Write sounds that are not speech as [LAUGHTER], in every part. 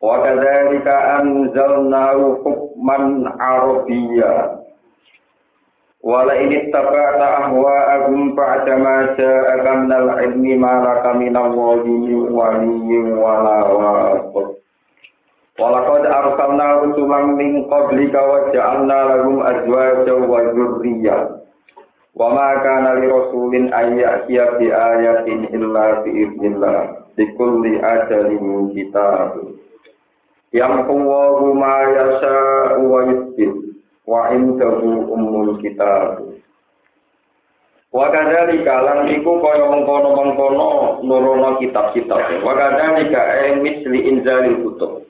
Wa kadzalika anzalnahu hukman arabiyya. Wa la in ittaba'ta ahwa'ahum ba'da ma ja'aka minal ilmi ma laka minal min waliyyin wa la waqt. Wa laqad arsalna rusulan min qablika wa ja'alna lahum azwajan wa dhurriyyah. Wa ma kana li rasulin an ya'tiya bi ayatin illa bi idznillah. Likulli ajalin kitabun yang huwa ma yasha wa yusbit wa indahu ummul kitab wa kadzalika lan iku kaya mengkono-mengkono nurono kitab-kitab. Wa kadzalika ay misli inzalil kutub.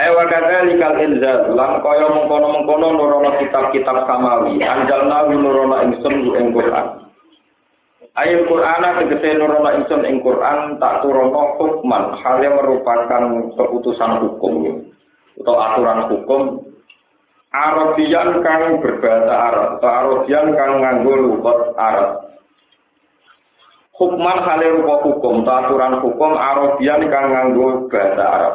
Ay wa kadzalika inzal lan kaya mengkono-mengkono nurono kitab-kitab samawi. Anjalna nurono ingsun ing Quran Ayat Quran tegese nurono ingsun ing Quran tak turono hukman hal yang merupakan keputusan hukum atau aturan hukum Arabian kang berbahasa Arab atau Arabian kang nganggo lugat Arab. Hukman hal rupa hukum atau aturan hukum Arabian kang nganggo bahasa Arab.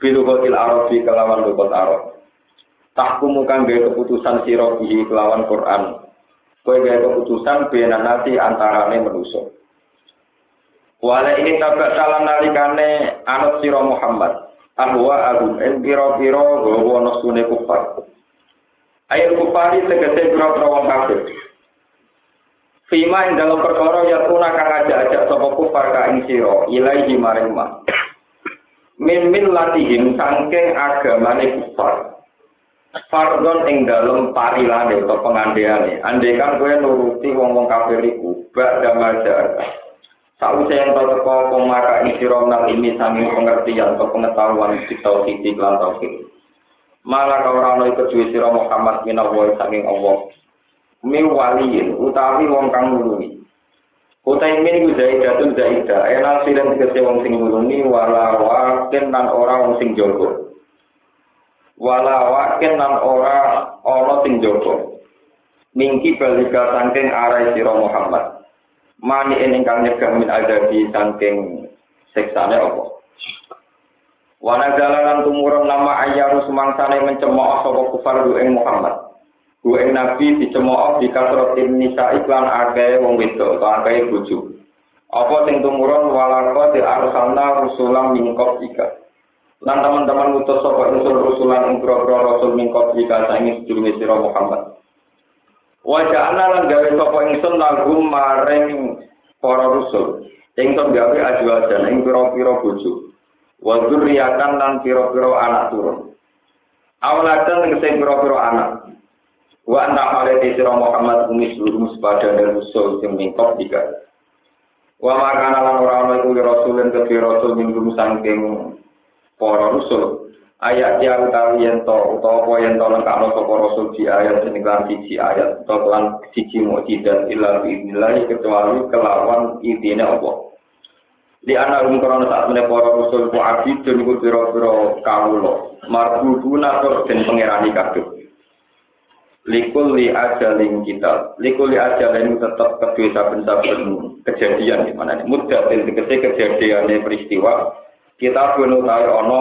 Bilugatil Arabi kelawan lugat Arab. Tahkumu kang keputusan sirobihi kelawan Quran Kue gaya keputusan bena nasi antarane. Wala ini tabak salam nalikane anut siro Muhammad. Ahwa agum en piro piro gowo nosune kufar. Ayat kufari tegese piro piro wong kafir. Fima ing dalam perkara ya tuna kang ka ing agamane. Fardon ing dalem parilane atau pengandeane andai kan kowe nuruti wong-wong kafir iku bak damaja Sausé yang tau teko pemaka isi ronal ini sanging pengertian atau pengetahuan di tauhid lan tauhid. Malah kau orang itu kecuali siro Muhammad bin Allah sanging Allah. Mi waliin utawi wong kang nulungi. Utai ini ku zaidatun zaidah. Enal silen tegese wong sing nulungi wala wakin lan ora wong sing jogo. Wala wakin nan ora ana sing jaba mingki balika saking arai sira Muhammad. Mani ingkang nyegah min adabi saking siksane apa? Wana jalanan tumurun nama ayyaru semangsane mencemooh sapa kufar ing Muhammad. Ku ing nabi dicemooh di kasrotin nisa iklan akeh wong wedok utawa akeh bojo. Apa sing tumurun walako di arsalna rusulam mingkop ika lan teman-teman utus sapa usul rusulan ing rasul mingkot jika saingi sedurunge sira Muhammad. Wa ja'alna lan gawe sapa ingsun lagu maring para rusul. Ingsun gawe ajwajan ing pira-pira bojo. Wa dzurriyatan lan pira-pira anak turun. Awladan sing pira-pira anak. Wa anta halati sira Muhammad umis lurus pada rusul sing mingkot jika wa makana lan ora ana iku rasulun ke rasul minggu sangking para rusul ayat ya utawi yen to utawa apa yen to lengkap sapa rasul di ayat sing kan siji ayat utawa lan siji mukjizat illa kecuali kelawan intine apa di anak rum korona saat para rasul ku abdi dan ku biro-biro kawulo marbuduna tur den pangerani kabeh. Likul li ajalin kita likul li ajalin tetap kedua saben-saben kejadian di mana mudah dan kejadian peristiwa kita perlu tahu ono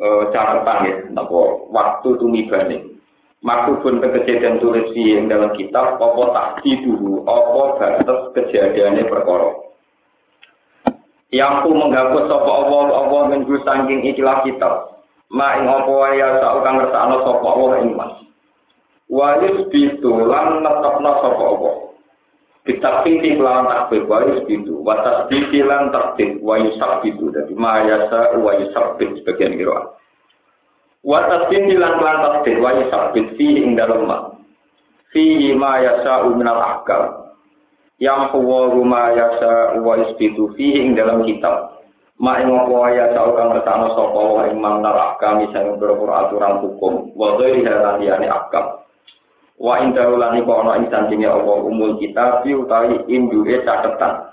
e, catatan ya, nopo waktu tumibane. Maksud kejadian tulis yang dalam kitab, apa tak dulu, apa batas kejadiannya perkara. Yang ku menghapus sapa Allah Allah minggu saking ikilah kitab. Ma ing apa ya sak kang ngersakno sapa Allah ing mas. Wa yusbitu lan netepno sapa Allah. Bitakfiti lawan takbir wa yusbitu wa tasdiki lan takbir wa yusabbitu dadi mayasa wa yusabbit sebagian kira. Wa tasdiki lan lan takbir wa yusabbit fi ing dalem ma fi ma yasa minal ahkam. Yang huwa ma yasa wa yusbitu fi ing dalam kitab. Ma ing apa ya kang ke sana sapa wa ing kami sing beberapa aturan hukum. Wa ghairi hadani akam. Wa in daulani kok ana ing sandinge apa umul kitab utawi induke catetan.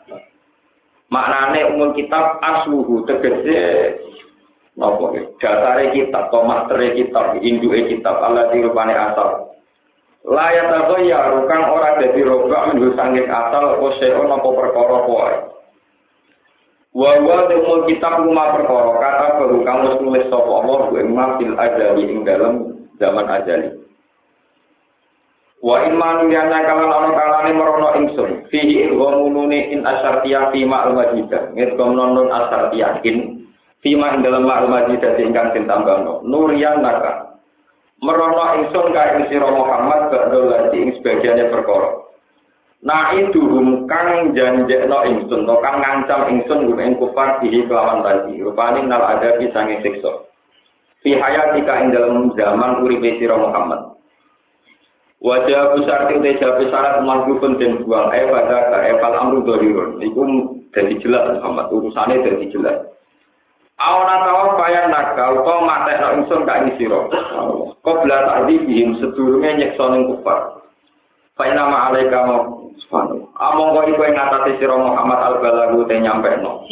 Maknane umul kitab asluhu tegese napa dasare kitab atau mastere kitab induke kitab Allah dirupane asal Layak tahu ya rukang ora dadi roba minggu sangit asal apa seo apa perkara wae. Wa wa umul kitab rumah perkara kata baru kamu nulis sapa Allah ku fil ajali ing dalam zaman ajali. Wa in manu yana kalan ana kalane merono ingsun fihi ilghamununi in asyartiya fi ma'al majidah ngedgom non asyartiyakin fi ma'al dalam ma'al majidah ingkang ditambahno nuriyan naka merono ingsun ka ing sira Muhammad badhe lagi ing sebagiane perkara. Nah itu kang janjekno ingsun to kang ngancam ingsun gum ing kufar dihi kelawan tadi rupane nal ada pisange siksa. Fi hayatika ing dalam zaman uripe sira Muhammad. Wajah besar te jawab syarat pun den buang eh pada ka eh fal amru dohirun iku dadi jelas Muhammad urusane dadi jelas. Awana tawa bayan naga utawa matekno ingsun ka ing sira. Qabla ta'dibihim sedurunge nyeksa ning kufar. Fa alaika subhanahu. Among kok iku ing atase sira Muhammad al-balagu te nyampeno.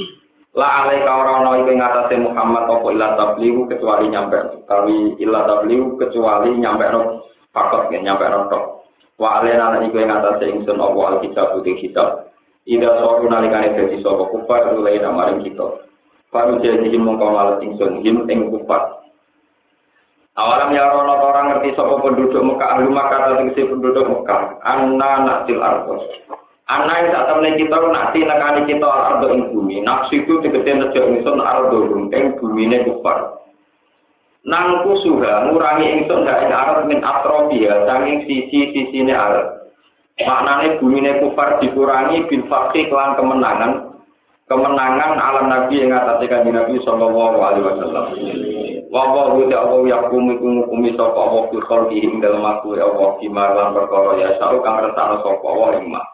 La alaika ora ana iku ing atase Muhammad apa ila tabligu kecuali nyampe. Tapi ila tabligu kecuali nyampeno fakot ya nyampeno tok. Wa alaina lan iku ing atase ingsun apa al-kitab uti kitab. Ida soru nalikane dadi sapa kufar ulai namaring kita. Baru jadi mongko malas ingsun him ing kufar. Awalam ya rono orang ngerti sapa penduduk Mekah ahli Mekah atau si penduduk Mekah. Anna naktil ardos. Anna yang saat temen kita nanti nekani kita ardo ing bumi. Nafsu itu tegese nejo ingsun ardo ing bumi ne kufar. nang kusuha ngurangi ingsun gak ing arep min atrofi ya sanging sisi-sisine arep. Maknane bumine kufar dikurangi bin fakih lan kemenangan kemenangan alam nabi yang atas ikan nabi sallallahu alaihi wasallam. Wabah wudi allah ya kumi kumi kumi sopo allah kusol dalam aku ya allah kimar perkara ya syaruk kang retan sopo allah imah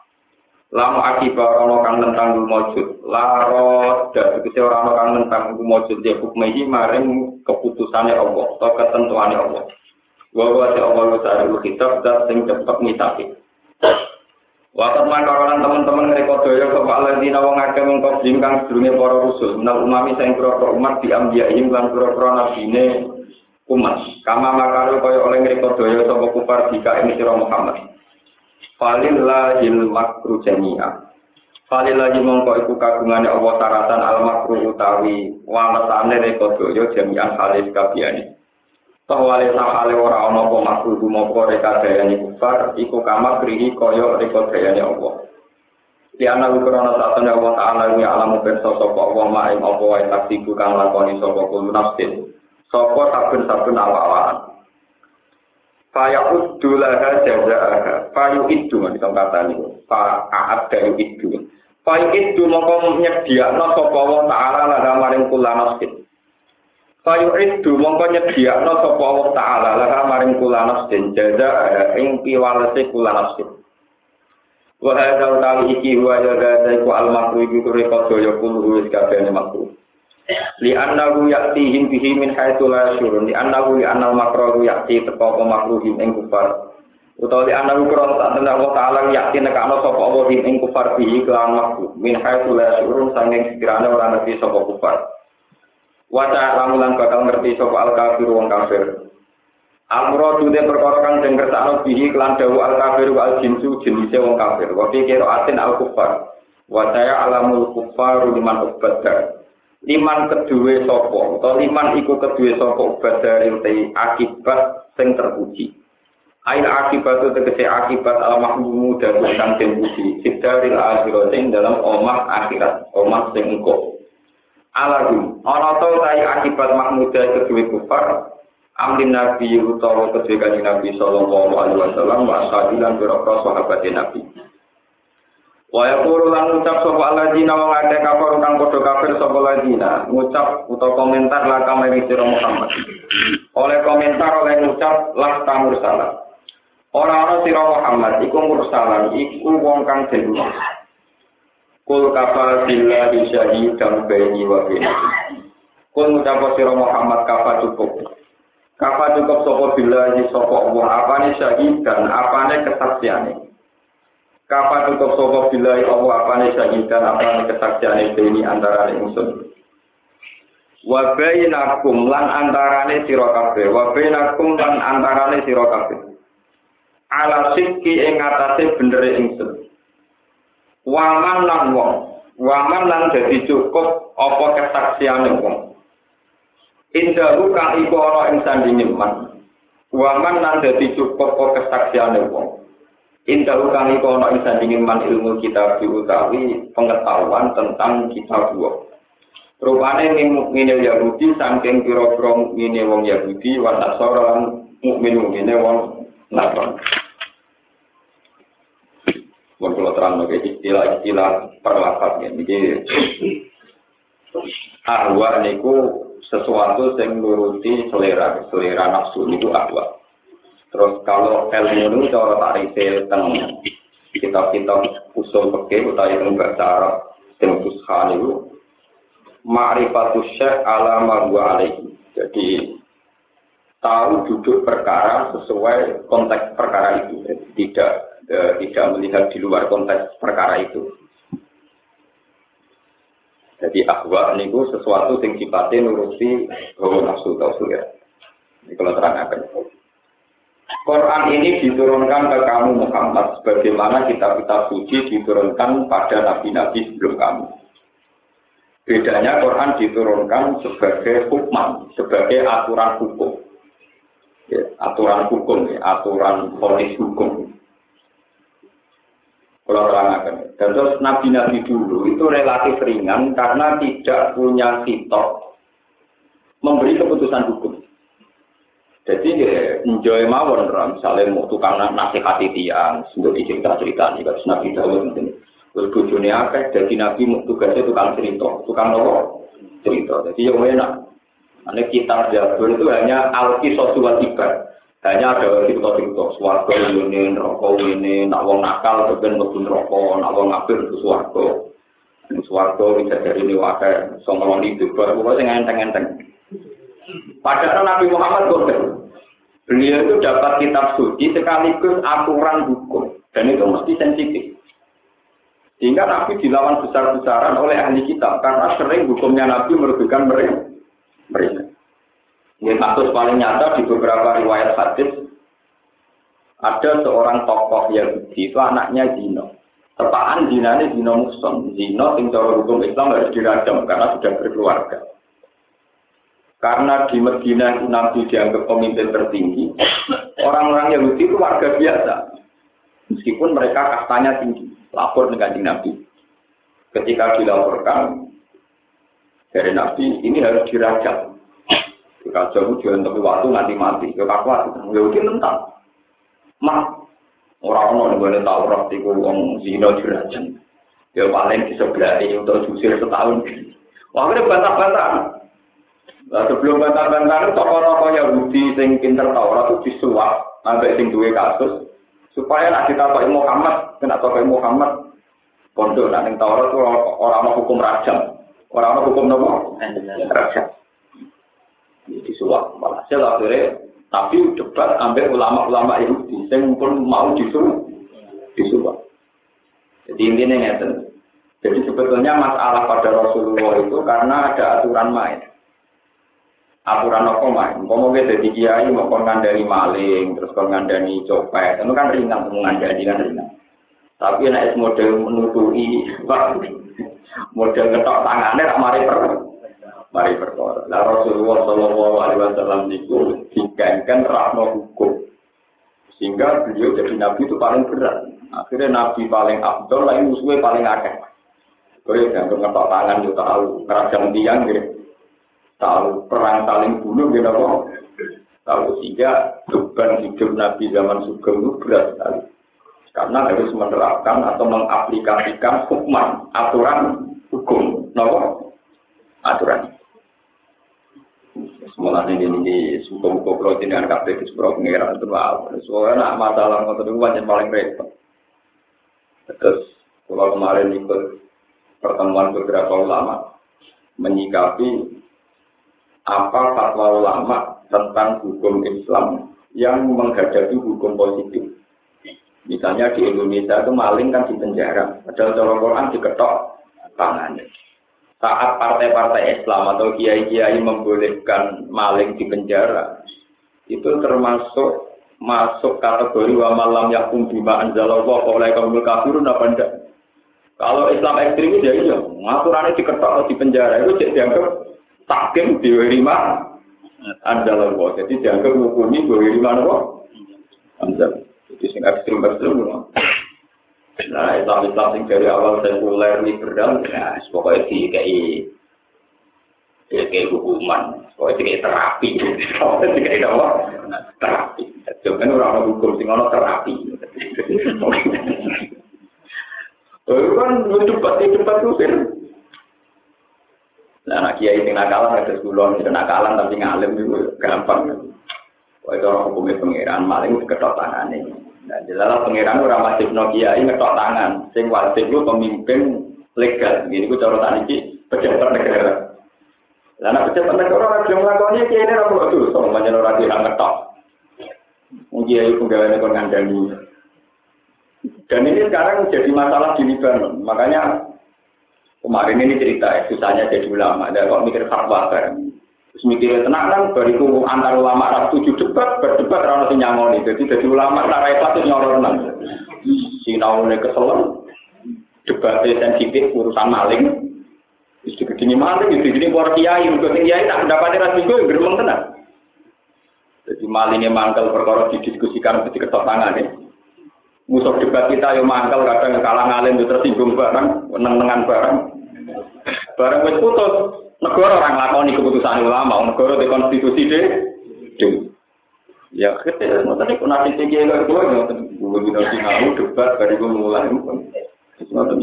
mak. Lam akibat ana kang nentang mujud. Laro dan tegese ora ana kang nentang mujud ya hukmehi maring keputusane Allah atau ketentuane Allah. Wa ta Allah ta'ala kitab dat sing cepet ngitapi. Wakat makaronan teman-teman mereka ke Pak Ladina wong akeh mengkau jingkang sedurunge para rusul. Menal umami sayang pura umat di ambiyaim lan pura-pura nabine umat. Kama makaru kaya oleh mereka doya sapa kufar jika ini sira Muhammad. falillahil makru jami'a falillahi mongko iku kagungane Allah taratan al makru utawi walasane reko doyo jami'a halis kabiyane. Toh wale sahale ora ana apa makru gumoko reka dayane kufar iku kama krihi kaya reka Allah. Di ana ukurana satane Allah taala ya alam pirsa sapa Allah ma'im apa wae taksi kang lakoni sapa kulo nafsin sapa saben-saben awak-awakan. Faya uddu laha jaza'aha. Faya uddu, kita kata ini. Faya adda uddu. Faya uddu maka nyediakna sopa Allah Ta'ala laha maring kula nasib. Faya uddu maka nyediakna sopa Allah Ta'ala laha maring kula nasib. Jaza'aha ing piwalasi kula nasib. Wahai dalam tali iki wajah gadaiku almakru iku kurekot doyokun huwis kabehani makru. Li annahu ya'tihim bihi min haitsu la yashurun. Li annahu li annal makru ya'ti teko apa makruhim ing kufar. Utawa li annahu kron tak tenan Allah taala ya'ti nekano sapa Allah ing kufar bihi kelawan makru. Min haitsu la yashurun sanging sekiranya ora ngerti sapa kufar. Waca lamulan bakal ngerti sapa al kafir wong kafir. Amro dude perkara kang den kersakno bihi kelan dawu al kafir wal jinsu jenise wong kafir. Wa fi atin al kufar. Waca alamul kufar liman ubadar. Liman kedue sapa utawa liman iku kedue sapa ubadar te akibat sing terpuji. Ail akibat itu tegese akibat al mahmumu dan kang den puji. Sidaril akhirat dalam omah akhirat, omah sing engko. alahum ana to tai akibat mahmuda kedue kufar amrin nabi utawa kanjeng nabi sallallahu alaihi wasallam wa sahabilan berapa sahabat nabi wa yaqulu lan ngucap sapa alladzina wa ngate kafir kang padha kafir sapa alladzina ngucap utawa komentar la kamari sira Muhammad oleh komentar oleh ngucap lah tamur salah ora ana sira Muhammad iku mursalan iku wong kang den Kul kafa billahi syahidan baini wa bainakum. Kul ngucap sira Muhammad kafa cukup. Kafa cukup sapa billahi sapa Allah apane syahidan apane kesaksiane. Kafa cukup sapa billahi Allah apane syahidan apane kesaksiane baini antara ingsun. Wa bainakum lan antarane sira kabeh. Wa bainakum lan antarane sira kabeh. Ala sikki ing atase benere ingsun. waman lan wong waman lan dadi cukup apa kesaksiane wong indahu kang iku ana ing sandinge man waman lan dadi cukup apa kesaksiane wong indahu kang iku ana ing sandinge man ilmu kita diutawi pengetahuan tentang kita dua Rupane mukmine Yahudi saking pira-pira mukmine wong Yahudi wa Nasara lan mukmin-mukmine wong Nasrani. Mun kula terang istilah-istilah perlapat nggih. Ahwa niku sesuatu yang nuruti selera, selera nafsu itu ahwa. Terus kalau ilmu itu cara tarif teng kitab-kitab usul fikih utawa ilmu bahasa Arab sing fusha niku ma'rifatus ala ma. Jadi tahu duduk perkara sesuai konteks perkara itu. Tidak eh, tidak melihat di luar konteks perkara itu. Jadi ahwa niku sesuatu yang sifatnya nurusi hawa nafsu atau ya. Ini kalau terangkan. Quran ini diturunkan ke kamu Muhammad sebagaimana kitab-kitab suci diturunkan pada nabi-nabi sebelum kamu. Bedanya Quran diturunkan sebagai hukum, sebagai aturan hukum. Ya, aturan hukum, ya, aturan polis hukum. Kalau terangkan. Dan terus nabi-nabi dulu itu relatif ringan karena tidak punya sitok memberi keputusan hukum. Jadi ya, enjoy mawon, misalnya mau tukang nasihati tiang, untuk cerita cerita nih, kalau nabi dahulu mungkin. Terus bujuni apa? Jadi nabi mau tugasnya tukang cerita, tukang nopo cerita. Jadi yang enak. Karena kita jabur itu hanya alki sosial tiba hanya ada cerita-cerita swarga ini, neraka ini, nak wong nakal ben mlebu neraka, nak wong ngapir ke swarga. Ini swarga bisa dari ini wakai, songolong itu, pokoknya enteng-enteng. Padahal Nabi Muhammad boten. Beliau itu dapat kitab suci sekaligus aturan hukum dan itu mesti sensitif. Sehingga Nabi dilawan besar-besaran oleh ahli kitab karena sering hukumnya Nabi merugikan mereka. mereka. Ini kasus paling nyata di beberapa riwayat hadis ada seorang tokoh Yahudi itu anaknya Zino. Tepaan Zina ini Zino Muson. Zino yang hukum Islam harus dirajam karena sudah berkeluarga. Karena di Medina Nabi dianggap pemimpin tertinggi, orang-orang Yahudi itu warga biasa. Meskipun mereka kastanya tinggi, lapor dengan Nabi. Ketika dilaporkan dari Nabi, ini harus dirajam. Kacau jangan tapi waktu nanti mati. Ya kakuat. Ya udah mentang. Mak. Orang-orang yang boleh tahu roh itu orang zino jurajan. Ya paling di sebelah ini untuk setahun. Wah, ini bantah-bantah. Nah, sebelum bantah-bantah itu tokoh-tokoh Yahudi yang pinter Taurat itu disuap sampai sing duwe kasus supaya nak kita tahu Muhammad, kena tahu Muhammad, pondok nak ning Taurat itu orang mau hukum rajam, orang mau hukum nopo rajam disuap. Walhasil akhirnya tapi debat ambil ulama-ulama Yahudi yang pun mau disuruh disuap. Jadi intinya ngeten. Jadi sebetulnya masalah pada Rasulullah itu karena ada aturan main. Aturan apa main? Mau jadi kiai mau ngandani maling, terus kon ngandani copet, itu kan ringan, mau ngandani kan ringan. Tapi nek model menutupi, model ketok tangannya ramai per mari perkara. Lah Rasulullah Shallallahu Alaihi Wasallam itu digangkan rahmat hukum, sehingga beliau jadi nabi itu paling berat. Akhirnya nabi paling abdul, lain musuhnya paling akeh. Kau yang ngetok tangan juga tahu, kerajaan tiang gitu. Tahu perang saling bunuh gitu kok. Tahu sehingga beban hidup nabi zaman sugeng itu berat sekali. Karena harus menerapkan atau mengaplikasikan hukuman, aturan hukum, nopo aturan. Semuanya ini ini suka-suka kalau dengan kafe di sebuah itu wow. Soalnya masalah motor itu banyak paling repot. Terus kalau kemarin ikut pertemuan beberapa ulama menyikapi apa fatwa ulama tentang hukum Islam yang menghadapi hukum positif. Misalnya di Indonesia itu maling kan di penjara, padahal dalam Quran diketok tangannya. Saat partai-partai Islam atau kiai-kiai membolehkan maling di penjara, itu termasuk masuk kategori wa malam yakum bima anzalallah oleh kaum kafirun apa enggak? Kalau Islam ekstremis ya iya, ngaturannya diketok di penjara itu dianggap takim di lima anzalallah. Jadi dianggap hukumi di lima apa? Anzal. Jadi sing ekstrim ekstrim Nah, Islam Islam sing dari awal sekuler liberal, ya pokoknya di kayak ya kayak hukuman, pokoknya kayak terapi, pokoknya kayak apa? Terapi. Jangan orang hukum sing ono terapi. Oh kan debat debat kusir. Nah, anak kiai sing nakalan ada sekolah sing nakalan tapi ngalim itu gampang. Wah itu orang hukumnya pangeran maling ketok tangan ini. Nah, jelas pangeran orang wajib no kiai ngetok tangan. Sing wajib lu pemimpin legal. Gini gue cara tadi pejabat negara. Nek pejabat negara ora gelem nglakoni kiai ini ora kudu so manjen ora dirang ngetok. Mungkin kiai penggaweane kon ngandani. Dan ini sekarang jadi masalah di Libanon. Makanya kemarin ini cerita ya, susahnya jadi ulama. Kok mikir fatwa bareng. Terus mikir tenang kan, bariku antar ulama ras tujuh debat, berdebat rana si nyangoni. Jadi jadi ulama tak repot itu nyorot tenang. Sinau ini kesel, debatnya sensitif urusan maling. Istri begini maling, istri begini para kiai, untuk kiai tak mendapatkan ras minggu, geremeng tenang. Jadi malingnya mangkel perkara didiskusikan ketika ketok tangan ya musuh debat kita yang mangkal kadang kalah ngalim itu tersinggung barang meneng-nengan barang barang wis putus. Negara orang lakoni keputusan ulama negara di konstitusi deh ya kita ngoten iku nanti tinggi lho ngoten. Kuwi bina sinau debat dari mulai ngoten.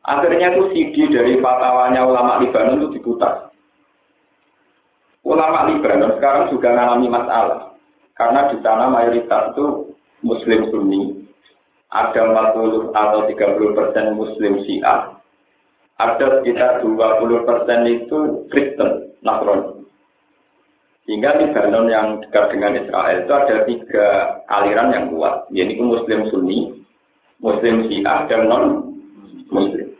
Akhirnya itu CD dari fatwanya ulama Libanon itu diputar. Ulama Libanon sekarang juga mengalami masalah. Karena di sana mayoritas itu Muslim Sunni ada 40 atau 30 persen Muslim Syiah, ada sekitar 20 persen itu Kristen, Nasrani. Sehingga Lebanon yang dekat dengan Israel itu ada tiga aliran yang kuat, yaitu Muslim Sunni, Muslim Syiah, dan non-Muslim.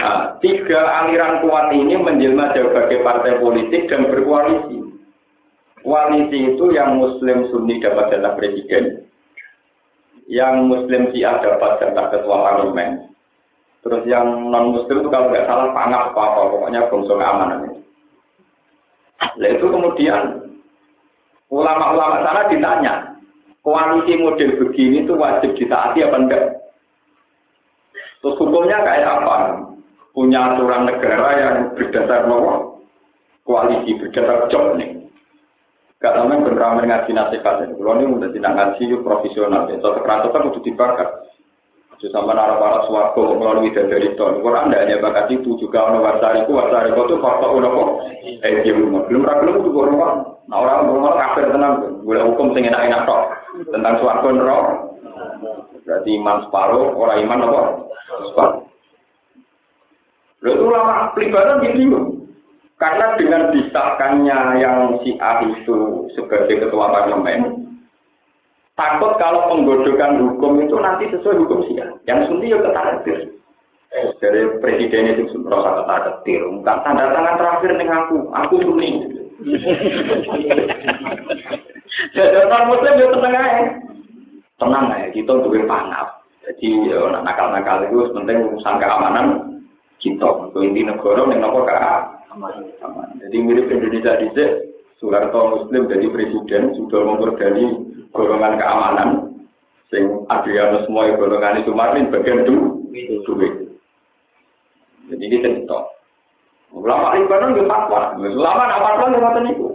Nah, tiga aliran kuat ini menjelma sebagai partai politik dan berkoalisi. Koalisi itu yang Muslim Sunni dapat jatah presiden, yang Muslim Syiah dapat jatah ketua parlemen. Terus yang non Muslim itu kalau nggak salah pangap apa apa, pokoknya bangsa keamanan itu. Nah itu kemudian ulama-ulama sana ditanya, koalisi model begini itu wajib ditaati apa enggak? Terus hukumnya kayak apa? Punya aturan negara yang berdasar bahwa koalisi berdasar job nih. Gak lama ben ramai ngaji nasihat. Kalau ini udah tidak ngaji profesional. Ya, so kekerasan kan udah dibakar. Jadi sama para suwargo melalui dari tahun. Quran tidak hanya bakat itu juga ono wasariku wasariku itu fakta udah kok. Eh dia belum belum ragu itu orang Nah orang rumah kafir tenang. Boleh hukum sing enak enak tok tentang suwargo nerok. Berarti iman separuh, orang iman apa? Separuh. Lalu ulama pelibatan gitu karena dengan disahkannya yang si A itu sebagai ketua parlemen, takut kalau penggodokan hukum itu nanti sesuai hukum si A. Yang sunni ya ketar Dari presiden itu merasa ketar ketir. Bukan tanda tangan terakhir nih aku, aku sunni. [LAUGHS] Jadi orang muslim ya tenang aja. Tenang aja, kita untuk pangap. Jadi ya, nakal-nakal itu penting urusan keamanan kita. Untuk inti negara, yang nopo keamanan aman. Jadi mirip Indonesia di Soeharto Muslim jadi presiden sudah memperdani golongan keamanan. Sing Adrianus semua golongan itu Martin bagian duit. Jadi ini cerita. Ulama Libanon itu fatwa. Ulama nak fatwa itu ngoten itu.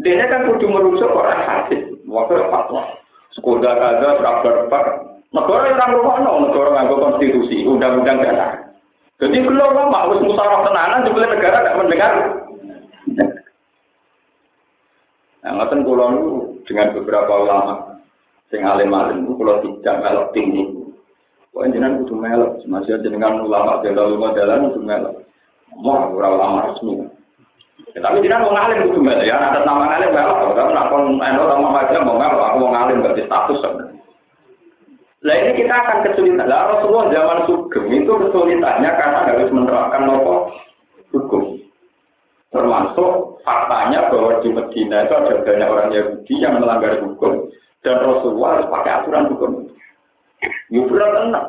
Dia kan kudu merusak orang hadis. Waktu fatwa. Sekolah kaza, kabar, Negara yang no, negara nganggo konstitusi, undang-undang dasar. Jadi belum lama harus musyawarah tenanan juga negara tidak mendengar. Nah, ngoten kula dengan beberapa ulama sing alim-alim kula tidak melok tinggi. Kok jenengan kudu melok, masih jenengan ulama ulama jalan kudu melok. Mau ora ulama resmi. Ya, tapi jenengan mau ngalim kudu melok ya, ada nama ngalim melok, tapi nak kon eno sama aja mau melok, aku mau ngalim berarti status sebenarnya. Lah ini kita akan kesulitan. Lah Rasulullah zaman sugeng itu kesulitannya karena harus menerapkan nopo hukum. Termasuk faktanya bahwa di Medina itu ada banyak orang Yahudi yang melanggar hukum dan Rasulullah harus pakai aturan hukum. Ya berat tenang.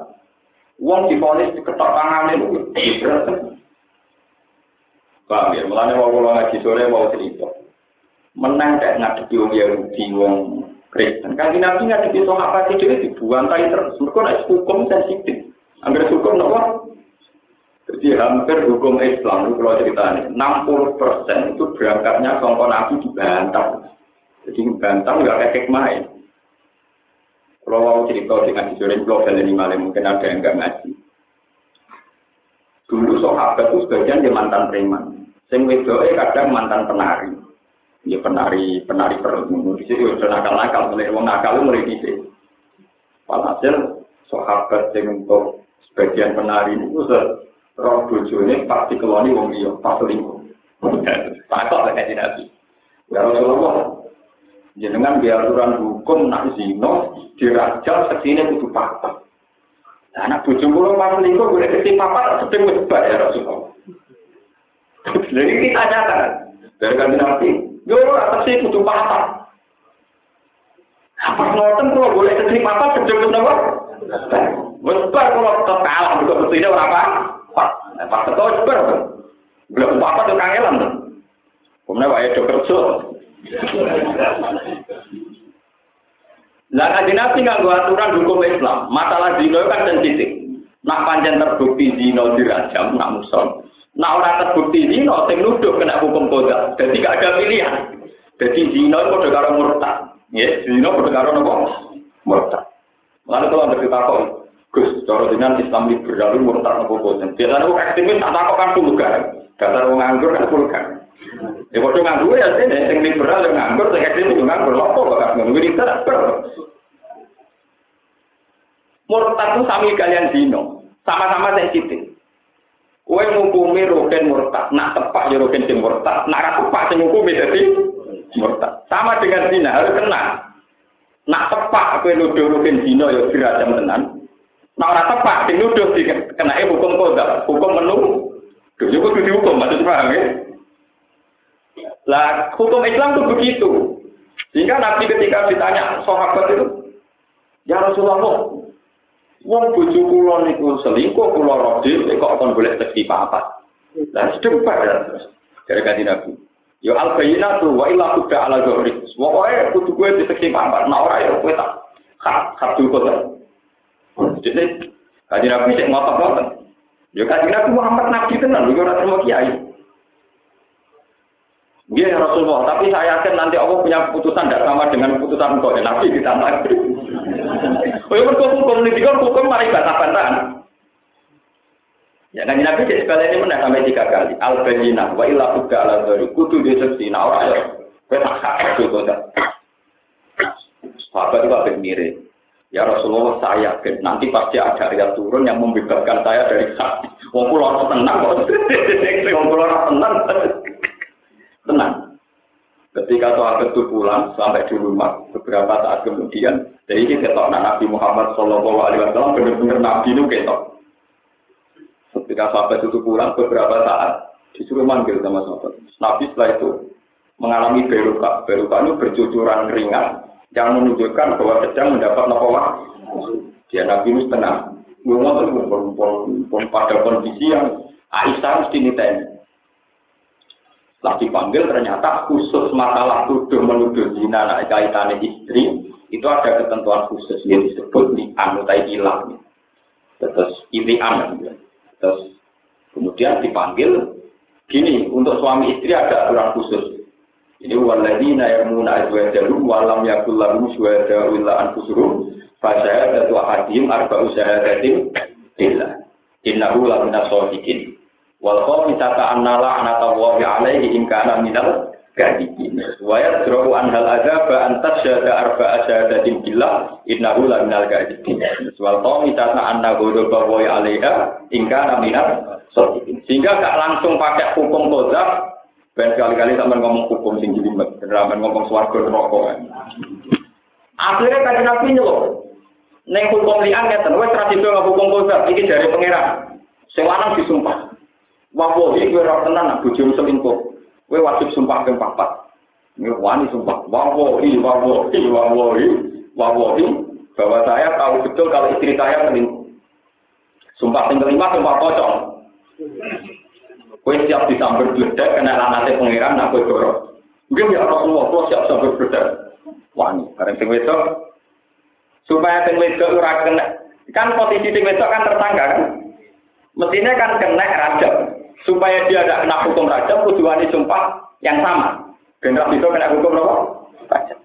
Uang diponis diketok tangan itu ya berat. Paham ya? Mulanya mau ngaji sore mau cerita. Menang kayak ngadepi wong Yahudi, wong Kristen. Kan Nabi ngadepi apa sih dia dibuang tadi terus. Mereka nak hukum sensitif. Angger hukum nopo? Jadi hampir hukum Islam itu kalau ceritanya 60 persen itu berangkatnya songkon Nabi dibantah. Jadi bantah nggak kayak ya. Kalau mau cerita dengan dijorin kalau kalian malam mungkin ada yang nggak ngaji. Dulu sahabat itu sebagian dia mantan preman. Sing wedoe kadang mantan penari. Ya penari penari perut. Di situ udah nakal-nakal, mulai wong nakal mulai sini. Walhasil sahabat yang untuk sebagian penari itu roh bojone pasti keloni wong liya, pas selingkuh. Takut lah kayak nabi. Ya Rasulullah, jenengan biar aturan hukum nak zino dirajal ke sini kudu papa. Nah, anak bojo kula pas selingkuh boleh keti papa sedeng wis ya Rasulullah. Jadi kita nyata dari kanjeng Nabi, yo ora sih kudu papa. Apa ngoten kula boleh keti papa sedeng wis napa? Wis bar kula tetep kalah kok mestine ora apa. Pak ketua wis bar. Belum apa tuh kangelan. Kemudian wae do kerja. Lah kan Nabi nganggo aturan hukum Islam. Masalah zina kan sensitif. Nak panjang terbukti zina dirajam, nak muson. Nak ora terbukti zina, sing nuduh kena hukum kota. Jadi gak ada pilihan. Jadi zina itu karo murtad. Ya, zina padha karo napa? Murtad. Lalu kalau ada kita kok, Gus, cara dengan Islam liberal murtad nopo boten. Biasanya kok ekstremis tak takok kan vulgar. Dasar wong nganggur kan vulgar. Ya padha nganggur ya sing sing liberal yang nganggur, sing ekstremis yang nganggur. Lopo kok nganggur iki tak Murtad itu sami kalian zino, sama-sama sensitif. Kue ngukumi roken murtad, nak tepak ya roken sing murtad, nak ra tepak sing ngukumi dadi murtad. Sama dengan zina harus kena. Nak tepak kue nuduh roken zino ya dirajam tenan. Nak ora tepak sing nuduh dikenai hukum koda, hukum menu. Duh, yo kudu dihukum, maksud paham ya? Lah, hukum Islam itu begitu. Sehingga Nabi ketika ditanya sahabat itu, Ya Rasulullah, Wong bojo kula niku selingkuh kula rodil kok kon boleh seksi papat. Lah sedep ya. Dari kanji Nabi. Yo al bayyinatu wa illa tudda ala zuhri. Pokoke kudu kowe diseksi papat, nah ora ya kowe tak hak hak kota. Jadi kanji Nabi sik ngotot-ngotot. Yo kanji Nabi Muhammad Nabi tenan, yo ora terima kiai. Iya ya Rasulullah, tapi saya yakin nanti Allah punya keputusan tidak sama dengan keputusan dan Nabi ditambah. Oh ya hukum hukum ini juga hukum mari bantah-bantahan. Ya kan Nabi cek sekali ini menang sampai tiga kali. Al bayina wa illa buka ala dari kudu di seksi nah orang ya. Kan. Sahabat itu agak mirip. Ya Rasulullah saya yakin nanti pasti ada ayat turun yang membebaskan saya dari sakit. Wong kula [LAUGHS] tenang. Wong kula tenang. Tenang. Ketika sahabat itu pulang sampai di rumah beberapa saat kemudian, jadi ini ketok nah, Nabi Muhammad Shallallahu Alaihi Wasallam benar-benar Nabi itu ketok. Ketika sahabat itu pulang beberapa saat disuruh manggil sama sahabat. Nabi setelah itu mengalami beruka, beruka itu bercucuran ringan yang menunjukkan bahwa sedang mendapat nafawa. Dia Nabi itu tenang. Ngomong itu pada kondisi yang Aisyah mesti niteni. Setelah dipanggil ternyata khusus masalah tuduh menuduh zina anak kaitannya istri itu ada ketentuan khusus yang disebut di anutai ilang. Terus ilian. Terus kemudian dipanggil gini untuk suami istri ada aturan khusus. Ini waladina yarmuna azwajahu walam yakul lahum syuhada illa anfusuhum fa syahadatu ahadihim arba'u syahadatin billah. Innahu la minas shadiqin. Wal qawmi tata annala anata wa alaihi in kana minal kadibin. Wa yadra'u an hal adzaba an tasyada arba'a syahadatin billah innahu la minal kadibin. Wal qawmi tata anna ghadab wa alaiha in kana minal. Sehingga gak langsung pakai hukum qadzab Ben kali-kali sampai ngomong hukum tinggi jelimet, sampai ngomong swarga neraka. Akhirnya kaji nabi nyelok. Neng hukum lian ya, wes tradisi hukum qadzab iki dari pangeran. Sing lanang disumpah. Wallahi kowe ora tenan bojomu selingkuh. Kowe wajib sumpah ping papat. Wani sumpah. Wallahi, wallahi, wallahi, wallahi bahwa saya tahu betul kalau istri saya selingkuh. Sumpah tinggal lima, sumpah pocong. Kue siap disambar beledak kena lanate pangeran nak kue dorong. Mungkin ya Rasulullah, kue siap sambar beledak. Wani, karena sing wedok supaya sing wedok ora kena kan posisi sing wedok kan tersangka kan. Mestinya kan kena rajam. Supaya dia tidak kena hukum rajam, tujuannya sumpah yang sama. Generasi itu kena hukum apa? Rajam.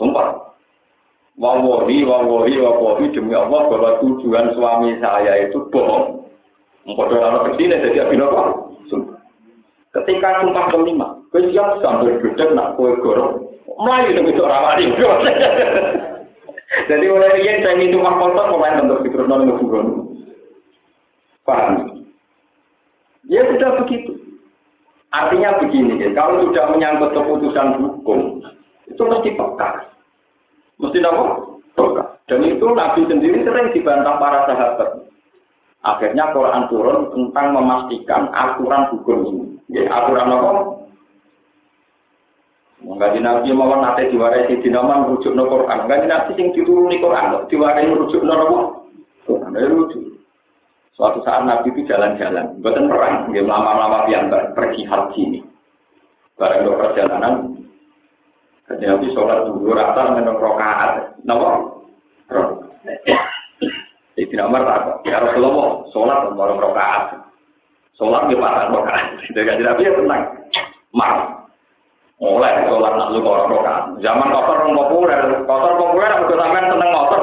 Sumpah. Wawahi, wawahi, wawahi, demi Allah bahwa tujuan suami saya itu bohong. Mengkodoh anak kecil jadi abin apa? Sumpah. Ketika sumpah kelima, kue siap sambil gede nak kue gorong. Melayu itu itu rawani. Jadi mulai ini saya minum sumpah kotor, pemain bentuk di kerana nunggu Paham? Ya sudah begitu. Artinya begini, ya, kalau sudah menyangkut keputusan hukum, itu mesti peka. Mesti apa? Peka. Dan itu Nabi sendiri sering dibantah para sahabat. Akhirnya Quran turun tentang memastikan aturan hukum ini. Ya, aturan apa? Mengkaji Nabi mau nate diwarai di dinaman rujuk no Quran. Mengkaji Nabi sing dituruni Quran, diwarai rujuk no? Quran, ya rujuk. Suatu saat Nabi itu jalan-jalan, bukan perang, dia lama-lama piantar pergi haji ini. Barang do perjalanan, kaji Nabi sholat dulu rata dengan rokaat, nama? Jadi tidak merta, ya Rasulullah, sholat baru rokaat. Sholat di pasar rokaat. Jadi kaji Nabi ya tenang, mar. Mulai sholat nak orang rokaat. Zaman kotor populer, kotor populer, aku sampean seneng motor.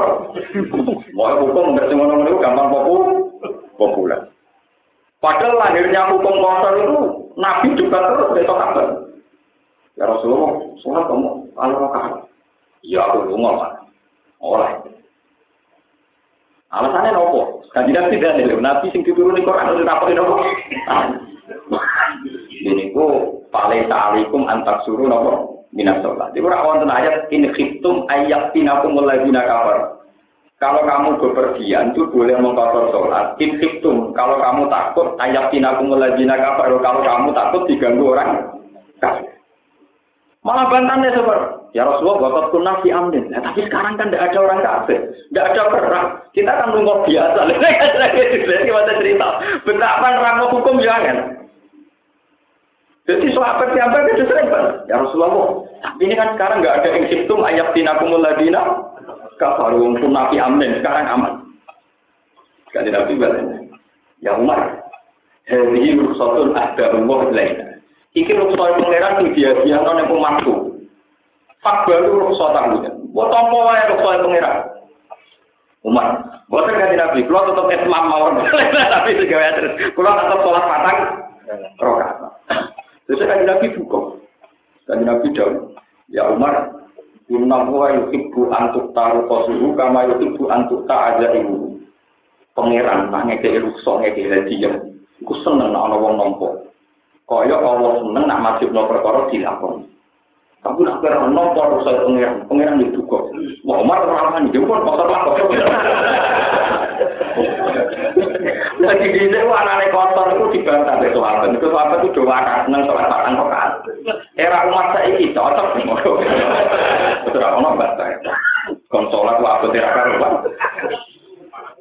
Mau hukum nggak cuma itu gampang populer. Populer. Padahal lahirnya hukum kotor itu Nabi juga terus besok kabar. Ya Rasulullah, sholat kamu kalau rokaat. Ya aku lu ngomong. Oleh. Alasannya nopo? Kanji Nabi tidak nih, Nabi sing dituruni Quran itu apa nopo? Ini ku paling ta'alikum antar suruh nopo minas sholat. Itu rawan ayat ini khiftum ayat tinakum mulai bina kabar. Kalau kamu bepergian itu boleh mengkotor sholat. In khiftum, kalau kamu takut ayat tinakum mulai bina kabar. Kalau kamu takut diganggu orang kafir. Malah bantannya seperti Ya Rasulullah, bapak kunah si amnin. Nah, tapi sekarang kan tidak ada orang kafir, tidak ada perang. Kita kan nunggu biasa. [LAUGHS] Ini masa cerita. Betapa nerang hukum jangan. Jadi sahabat siapa itu sering Ya Rasulullah, tapi ini kan sekarang nggak ada insiptum ayat tinakumul ladina kafaru pun nabi amin. Sekarang aman. Sekali nabi balenya. Ya Umar, ini ruksatun ada umur lain. Iki ruksat pangeran itu dia dia non yang pemantu. Fak baru rukso tahunya. Buat apa wae rukso pengiran? Umar, buatan ganti nabi, kalau tetap esmam mawar, [LAUGHS] tapi segala terus, kalau tetap sholat matang, rokat. Terus ganti nabi buka, ganti nabi jauh. Ya Umar, Innahuwa yukibu antuk taruh posuhu kama yukibu antuk ta'aja ibu Pangeran nah ngekei rusok, ngekei haji yang Aku seneng nak wong nampa. Kaya Allah seneng nak masjid perkara dilakon Aku nak kira nompo rusak pengeran, pangeran itu duga Wah, Umar terlalu dia pun kotor lakon Lagi di sini, kotor itu dibantah Itu Iku itu suatu, itu doa kasneng, soal-soal kotor Era umat saya ini cocok nih, betul apa nambah saya. Konsolat waktu tidak karuan.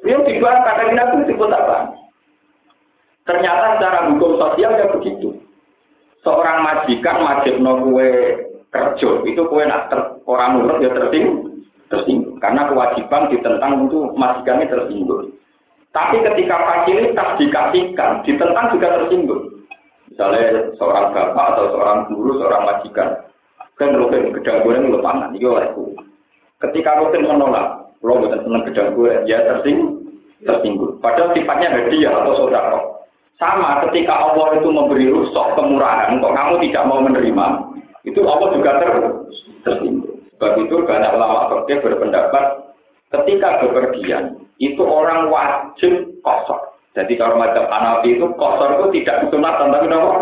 Yang dibantah dari nabi disebut apa? Ternyata secara hukum sosial ya begitu. Seorang majikan wajib kue kerja itu kue nak ter, orang nurut ya tersinggung tersinggung karena kewajiban ditentang untuk majikannya tersinggung tapi ketika fasilitas dikasihkan ditentang juga tersinggung misalnya seorang bapak atau seorang guru seorang majikan kan rutin gedang goreng lu pangan itu olehku ketika rutin menolak lo bukan seneng gedang goreng ya tersinggung tersinggung padahal sifatnya hadiah atau saudara sama ketika Allah itu memberi rusak kemurahan kok kamu tidak mau menerima itu Allah juga ter tersinggung. Sebab itu banyak ulama berpendapat ketika bepergian itu orang wajib kosor. Jadi kalau macam Hanafi itu kosor itu tidak disunat tapi apa?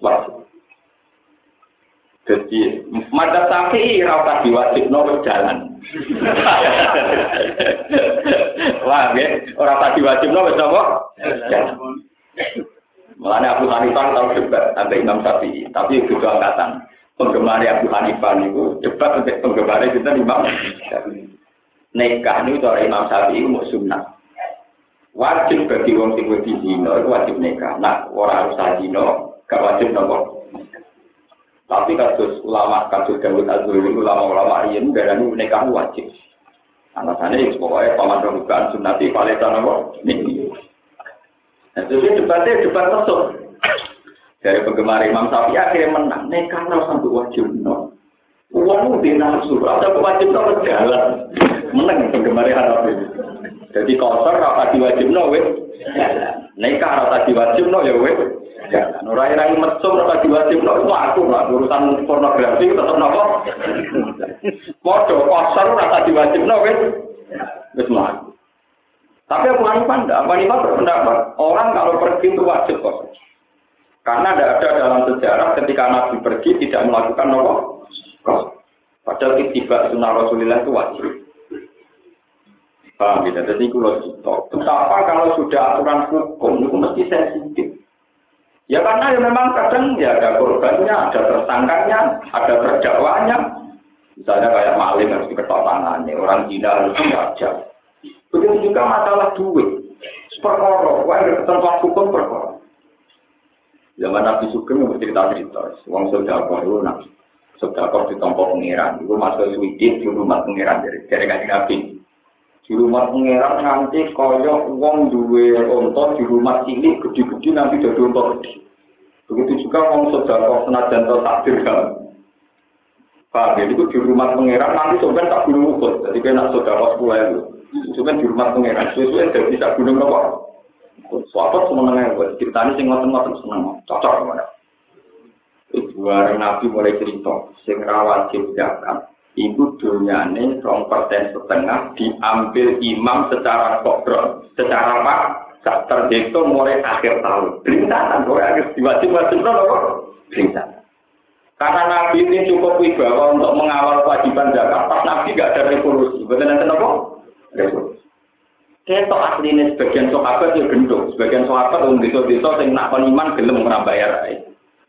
Wajib. Jadi macam sapi rasa diwajib nomor jalan. [LAUGHS] Wah, ya, orang tadi wajib apa? Jalan. Mulanya Abu Hanifah tahu debat sampai Imam Syafi'i, tapi itu angkatan penggemar Abu Hanifah itu debat untuk penggemar kita Imam Syafi'i. Nikah ini dari Imam Syafi'i mau sunnah. Wajib bagi wong sing wedi dino itu wajib nikah. Nah, orang harus dino gak wajib nopo. Tapi kasus ulama kasus Dawud Azuri ulama-ulama ini berani nikah wajib. Alasannya itu pokoknya paman bukan sunnati paleta nopo. Nih. Nah, itu debatnya debat mesum. Dari penggemar Imam Syafi'i akhirnya menang. Nekah harus sampai wajib no. Uang di nafsu, ada wajib no jalan. Menang penggemar Hanafi. Jadi kotor rasa diwajib no, wes. Nekah rasa diwajib no ya wes. Jalan. Rai-rai mesum rasa diwajib no, itu aku lah. Urusan pornografi tetap nopo. Podo kotor rasa diwajib no, wes. Wes melaku. Tapi Abu Hanifah enggak. Abu Hanifah berpendapat orang kalau pergi itu wajib kok. Karena tidak ada dalam sejarah ketika Nabi pergi tidak melakukan nopo. Padahal tiba sunnah Rasulullah itu wajib. Paham ya? Jadi kalau kita, betapa kalau sudah aturan hukum itu mesti sensitif. Ya karena ya memang kadang ya ada korbannya, ada tersangkanya, ada terdakwanya. Misalnya kayak maling harus diketok tangannya, orang Cina harus diajak. Begitu juga masalah duit. Perkara, wah tempat hukum perkara. Zaman Nabi Sugeng yang cerita-cerita, uang sodako itu nabi. Sodako di tempat pengiran, itu masuk suwidit di rumah pengiran dari dari kaji Nabi. Di rumah pengiran nanti koyok uang dua onto di rumah cilik gede-gede nanti jadi onto gede. Begitu juga uang sodako senajan atau takdir kan. Pak, jadi itu di rumah pengiran nanti sebenarnya tak gunung ukut. Jadi kena sodako sepuluh itu. Sebenarnya di rumah pengiran, sesuai dari bisa gunung apa? Sahabat semenengah buat ceritanya sing ngoten-ngoten seneng, cocok ke mana. Itu Nabi mulai cerita, sing wajib zakat. Itu dunyane rong persen setengah diambil imam secara kodron, secara pak, gak terhitung mulai akhir tahun. Berintasan, mulai akhir diwajib-wajib apa? Berintasan. Karena Nabi ini cukup wibawa untuk mengawal kewajiban zakat, pas Nabi gak ada revolusi. Betul nanti apa? Revolusi. Ketok aslinya sebagian sahabat ya gendong, sebagian sahabat yang desa-desa yang nak iman gelem ora bayar ae.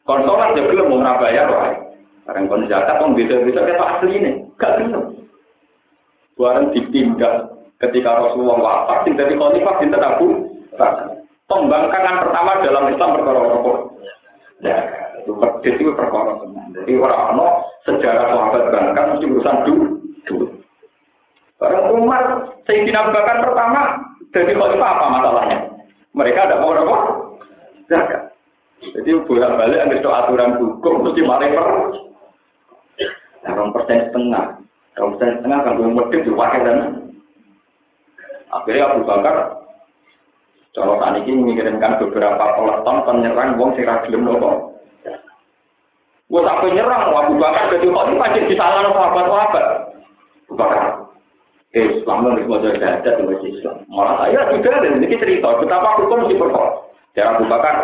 Kon salat ya gelem ora bayar ae. Barang kon zakat wong desa-desa ketok asline, gak gelem. Barang ditindak ketika Rasulullah wafat sing dadi khalifah sinten Abu Pembangkangan pertama dalam Islam perkara apa? Ya, itu itu perkara. Jadi orang ono sejarah sahabat bangkan mesti urusan dulu. Barang Umar, Sayyidina Abu Bakar pertama, jadi khalifah apa masalahnya? Mereka ada mau apa? Zakat. Jadi bolak balik ada aturan hukum mesti per. Nah, persen setengah, rom persen setengah kan belum medit diwakil dan akhirnya Abu Bakar Kalau saat ini mengirimkan beberapa peleton penyerang wong sing ra gelem nopo. Wes apa nyerang Abu Bakar dadi kok iki pancen disalahno sahabat-sahabat. Abu Bakar Islam dan semua jadi ada di Islam. Malah saya juga dan ini cerita betapa hukum si perkara. Jangan Abu Bakar,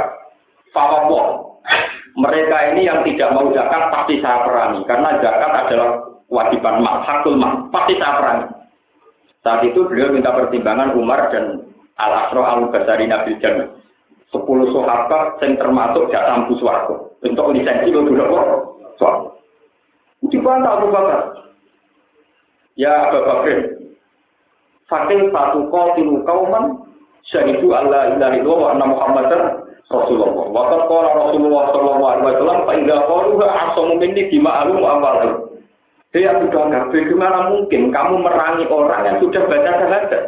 Mereka ini yang tidak mau zakat pasti saya perangi karena zakat adalah kewajiban mak, hakul mak, pasti saya perangi. Saat itu beliau minta pertimbangan Umar dan Al Asro Al Basari Nabi Jannah. Sepuluh sahabat yang termasuk datang buswargo untuk lisensi itu dulu kok. Soal. Dibantah Abu. Ya Abu Bakar, Fakih satu kau tilu kauman syahidu Allah ilaha illallah wa anna Rasulullah. Wa qad qala Rasulullah sallallahu alaihi wasallam fa idza qalu asamu minni dima'alu wa amwalu. Dia sudah enggak bagaimana mungkin kamu merangi orang yang sudah baca syahadat.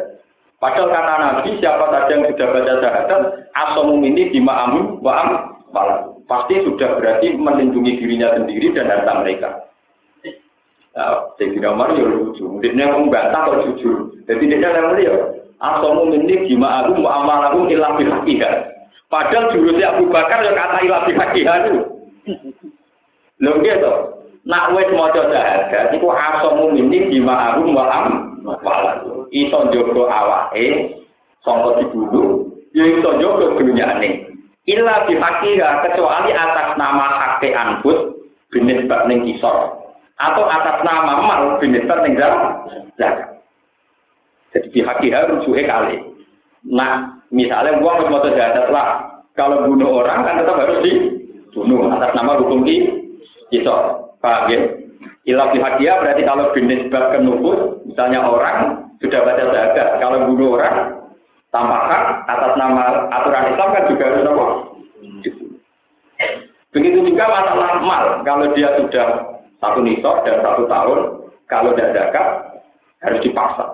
Padahal kata Nabi, siapa saja yang sudah baca syahadat, asamu minni dima'amu wa amwalu. Pasti sudah berarti melindungi dirinya sendiri dan harta mereka. Nah, Sayyidina Umar ya lucu. Dia membantah atau jujur. Jadi dia yang ya, asomu minni jima aku mu'amalakum ilah bihakiha. Padahal jurusnya Abu Bakar yang kata ilah bihakiha itu. Lho gitu. Nak wis maca syahadat iku asamu minni bima arum wa am wala. Iso njogo awake sangka dibunuh, ya iso njogo dunyane. Illa bihaqira kecuali atas nama hakte anfus binis bak ning kisor atau atas nama mal binis bak ning zakat. Jadi bihaqira rujuke kali. Nah, misalnya uang mau jahat lah. Kalau bunuh orang kan tetap harus dibunuh atas nama hukum kisor. Paham ya? Ilah bihakia berarti kalau binis bab kenufus, misalnya orang sudah baca zakat, kalau bunuh orang tanpa atas nama aturan Islam kan juga harus apa? Begitu juga masalah mal, kalau dia sudah satu nisab dan satu tahun, kalau tidak zakat harus dipaksa.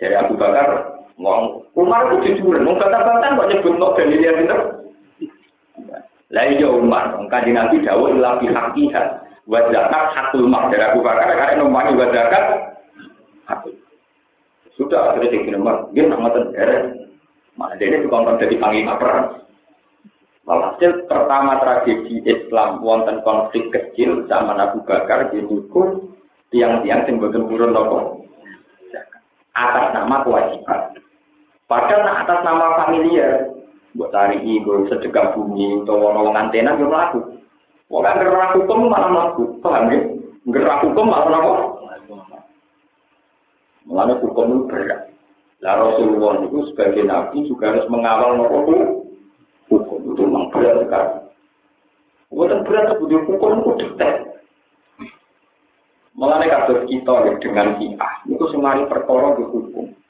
Jadi Abu Bakar Umar itu jujur, mau kata-kata kok nyebut no dalilnya gitu. Lah iya Umar, kaji Nabi dawuh ila bi haqiha wa zakat mak dari Abu Bakar karena nomani wa zakat. Sudah akhirnya di Umar, dia nak ngoten. Mana dia itu konten jadi panglima perang. Walhasil pertama tragedi Islam wonten konflik kecil zaman Abu Bakar di Nukur tiang-tiang sing boten purun nopo atas nama kewajiban. Padahal atas nama familiar, buat cari ego sedekah bumi atau wong antena yo mlaku. Wong kan gerak hukum malah mlaku, paham ya? Gerak hukum malah apa? Mulanya hukum itu berat. Lah Rasulullah itu sebagai nabi juga harus mengawal nopo hukum itu memang berat sekali. Bukan berat butuh hukum itu detail. Mulanya kasus kita dengan siah, itu semari perkara hukum.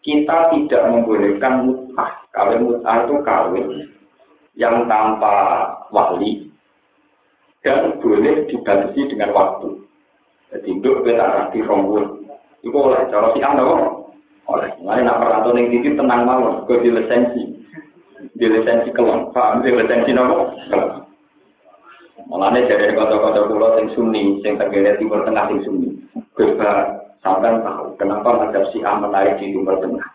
Kita tidak membolehkan mutah Kawin mut'ah itu kawin yang tanpa wali dan boleh dibatasi dengan waktu. Jadi induk kita rapi rombul. Itu oleh cara si anda oleh. Lain nak perantau yang tinggi tenang malam ke di lisensi, di lisensi kelon, paham di lisensi nopo. Mulane dari kota-kota pulau sing sunni, sing tenggara timur tengah sing sunni. Kita sampai tahu kenapa ada si A menarik di timur tengah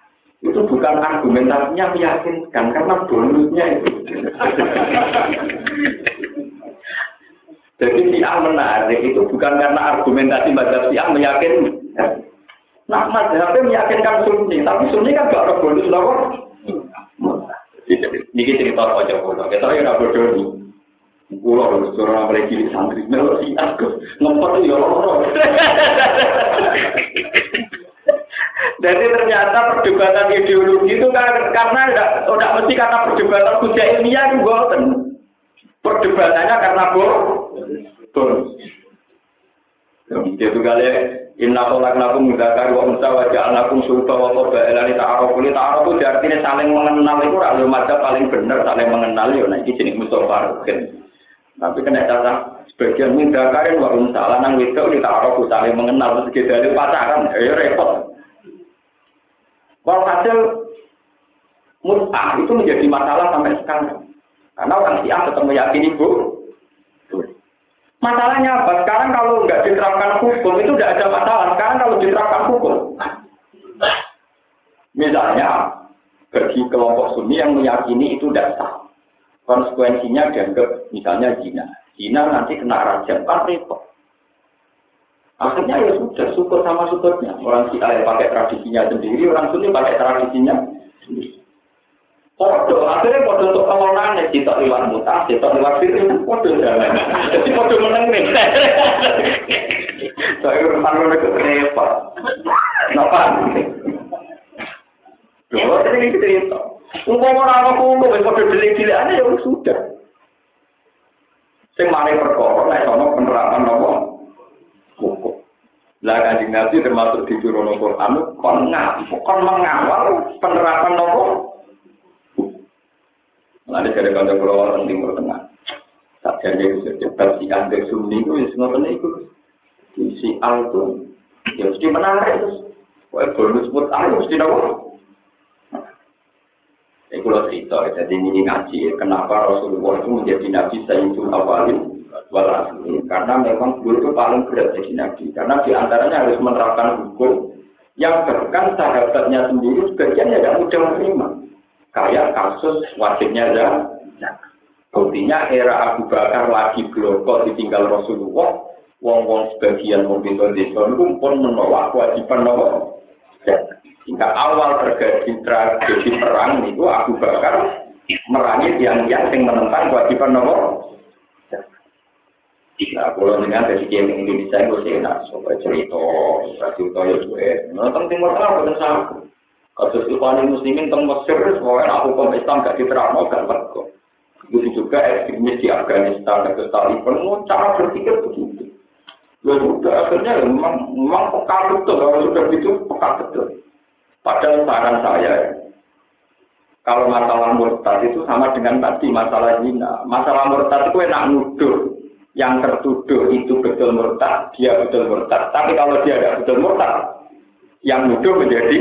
itu bukan argumentasinya meyakinkan karena bonusnya itu. [LAUGHS] Jadi si A menarik itu bukan karena argumentasi mazhab si A meyakinkan. Nah, mazhabnya meyakinkan Sunni, tapi Sunni kan gak ada bonus loh. Ini cerita aja pulau. Kita ya bodoh Pulau harus suruh lagi santri, melo si aku ngempet ya Allah. Jadi ternyata perdebatan ideologi itu kan karena tidak tidak mesti kata perdebatan kuda ilmiah itu boten. Perdebatannya karena bor. Bor. Itu kali Inna tolak nakum mudakar wa unsa wa ja'alnakum sulta wa qorba ilani ta'arufu li ta'arufu artinya saling mengenal itu rakyat paling benar saling mengenal ya nah ini jenis Mustafa Tapi kena catatan sebagian mudakarin wa unsa lanang wedok li ta'arufu saling mengenal terus kita pacaran ya repot. Walhasil mut'ah itu menjadi masalah sampai sekarang. Karena orang Syiah tetap meyakini bu. Masalahnya apa? Sekarang kalau nggak diterapkan hukum itu tidak ada masalah. Sekarang kalau diterapkan hukum, misalnya bagi kelompok Sunni yang meyakini itu tidak konsekuensinya dianggap misalnya zina. Zina nanti kena rajam, kan repot. Akhirnya ya sudah syukur sama syukurnya. Orang si ayah pakai tradisinya sendiri, orang Sunni pakai tradisinya sendiri. Podo, akhirnya podo untuk pengelolaan kita lewat mutas, kita lewat diri, podo jalan. Jadi podo menang nih. Saya urusan lo itu repot. Kenapa? Ini cerita. Umpama orang aku ngomong, podo delik-delik aja ya sudah. Sing mari perkara, nek ana penerapan nopo hukum. Lah kanjeng Nabi termasuk di turun Quran kon ngaku, kon mengawal penerapan nopo. Lalu dari kanjeng pulau orang timur tengah. Tak jadi itu cepat si angger sunni itu ya semua itu. Si al itu ya mesti menarik terus. Wah bonus buat al mesti nopo. Ini kalau cerita, jadi ini ngaji, kenapa Rasulullah itu menjadi Nabi Sayyidul Awalin? Walhasil karena memang guru itu paling berat jadi nabi. Karena di antaranya harus menerapkan hukum yang bahkan sahabatnya sendiri sebagian tidak mudah menerima. Kayak kasus wajibnya ya Buktinya era Abu Bakar lagi blokot ditinggal Rasulullah, wong-wong sebagian mungkin desa itu pun menolak kewajiban nopo. Hingga awal terjadi tragedi perang itu Abu Bakar merangi yang yang menentang kewajiban nopo. Nah, kalau dengan dari game Indonesia itu sih enak, sobat cerita, cerita ya gue. Nonton Timur Tengah bukan sama. Kasus Ikhwan Muslimin tentang Mesir, semuanya aku hukum Islam gak diterapkan, gak kok. Begitu juga ekstremis di Afghanistan, dan Taliban, mau cara berpikir begitu. Ya sudah, akhirnya ya memang, memang peka betul, kalau sudah begitu peka betul. Padahal saran saya, kalau masalah murtad itu sama dengan tadi masalah zina. Masalah murtad itu enak nuduh. Yang tertuduh itu betul murtad, dia betul murtad. Tapi kalau dia tidak betul murtad, yang nuduh menjadi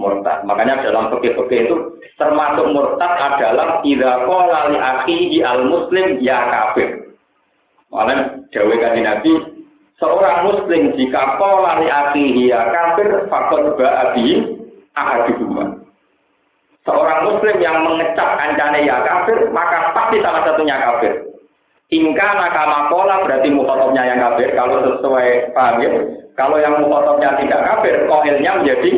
murtad. Makanya dalam fikih-fikih itu termasuk murtad adalah idza qala li akhihi al muslim ya kafir. Malah dawuh kanjeng Nabi seorang muslim jika qala li ya kafir faqad ba'a bi ahaduhuma. Seorang muslim yang mengecap kancane ya kafir maka pasti salah satunya kafir. Ingka nakama kola berarti mukotobnya yang kafir. Kalau sesuai paham ya. Kalau yang mukotobnya tidak kafir, kohilnya menjadi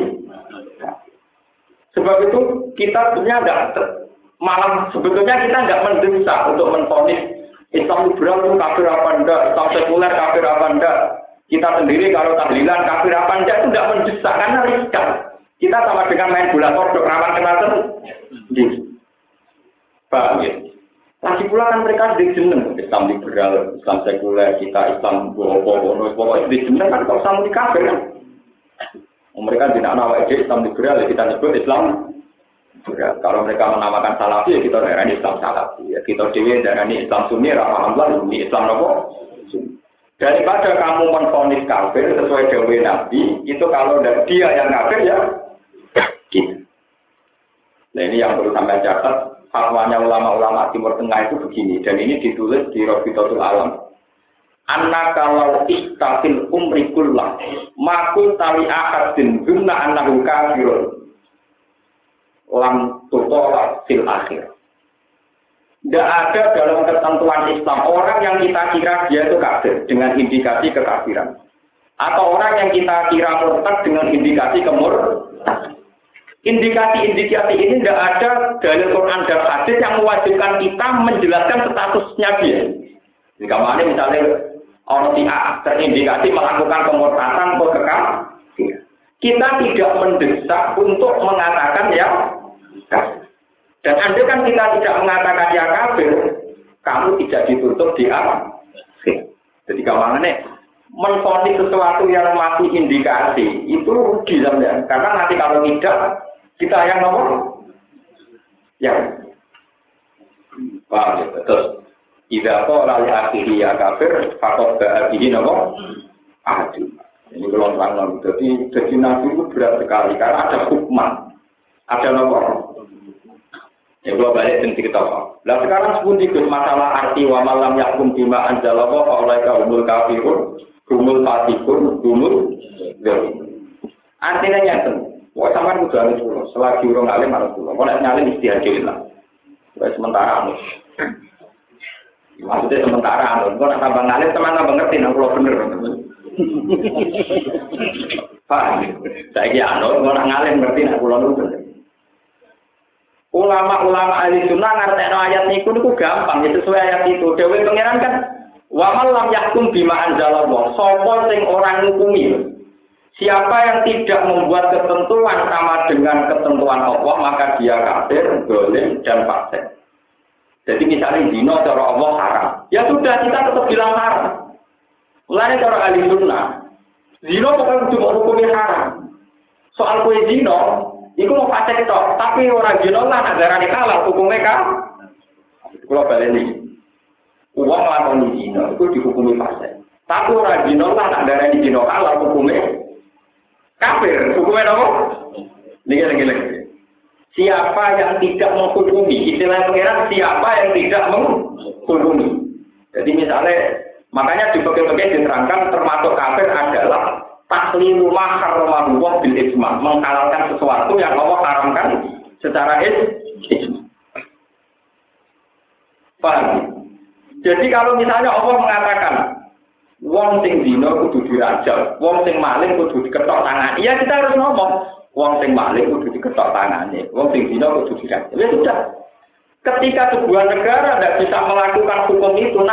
Sebab itu kita sebenarnya tidak malah sebetulnya kita nggak mendesak untuk menfonis Islam liberal itu kafir apa enggak, Islam sekuler kafir apa enggak. Kita sendiri kalau tahlilan kafir apa enggak itu tidak mendesak karena riskan. Kita sama dengan main bola kodok rawan kena terus. Paham ya? Lagi pula kan mereka di jeneng Islam liberal, Islam sekuler, kita Islam bohong, pokoknya di jeneng kan kalau sama di kafir kan. Mereka tidak nama Islam liberal, ya kita nyebut Islam liberal. Kalau mereka menamakan salafi, ya kita darani Islam salafi. Ya kita dewi darani Islam sunni, alhamdulillah ini Islam nopo. Daripada kamu menfonis kafir sesuai dewi Nabi, itu kalau dia yang kafir ya gitu. Nah ini yang perlu sampai catat, fatwanya ulama-ulama Timur Tengah itu begini, dan ini ditulis di Rofitotul Alam. Anak kalau istafil umri kullah makul tali akadin guna anahu kafirun lam tutola fil akhir. Tidak ada dalam ketentuan Islam orang yang kita kira dia itu kafir dengan indikasi kekafiran. Atau orang yang kita kira murtad dengan indikasi kemur. Indikasi-indikasi ini tidak ada dalil Quran dan hadis yang mewajibkan kita menjelaskan statusnya dia. Jika mana misalnya orang A terindikasi melakukan pemurtadan atau kekal, kita tidak mendesak untuk mengatakan ya Dan anda kan kita tidak mengatakan ya kafir, kamu tidak ditutup di alam. Jadi kawangannya menfonis sesuatu yang masih indikasi itu rugi sebenarnya. Karena nanti kalau tidak kita yang nomor yang paham ya betul. Ida kok lali akhiri ya kafir, fakot ba'adihi nopo ahadu. Ini kalau terang Jadi, jadi nabi itu berat sekali karena ada hukman, ada nopo. Ya gua balik dan cerita Nah sekarang sepundi gus masalah arti wa malam yakum bima anjalawa oleh kaumul kafirun, kumul fatikun, kumul Artinya nyata. Wah sama kudu harus pulau. Selagi orang alim harus pulau. Kalau nyalim istihad lah. Sementara Maksudnya sementara, kalau nak tambah ngalir, teman tambah ngerti, nah kalau bener. Pak, saya kira anu, kalau nak ngalir ngerti, nah kalau bener. Ulama-ulama ahli sunnah ngerti ayat niku niku gampang, itu sesuai ayat itu. Dewi pangeran kan, wa lam yakum bima anzalallah. Sopo sing orang ngukumi. Siapa yang tidak membuat ketentuan sama dengan ketentuan Allah, maka dia kafir, boleh, dan fasik. Jadi misalnya dino cara Allah haram. Ya sudah kita tetap bilang haram. Mulanya cara ahli sunnah. Zino pokoknya cuma hukumnya haram. Soal kue zino, itu mau fasek itu. Tapi orang zino lah negara kalah hukumnya kan. Balik ini. Uang lakoni zino itu dihukumi fasek. Tapi orang zino lah negara ini zino kalah hukumnya kafir. Hukumnya apa? Ini lagi-lagi. Siapa yang tidak menghukumi, istilah pengiran siapa yang tidak menghukumi. Jadi misalnya, makanya di bagian-bagian diterangkan termasuk kafir adalah taklilu mahar rumah bil isma, menghalalkan sesuatu yang Allah haramkan secara isma. Paham? Jadi kalau misalnya Allah mengatakan wong sing dino kudu dirajam, wong sing maling kudu diketok tangan. Iya kita harus ngomong, wong sing maling kudu diketok tangannya, wong sing dino kudu dirajam. Ya sudah. Ketika sebuah negara tidak bisa melakukan hukum itu, hukum.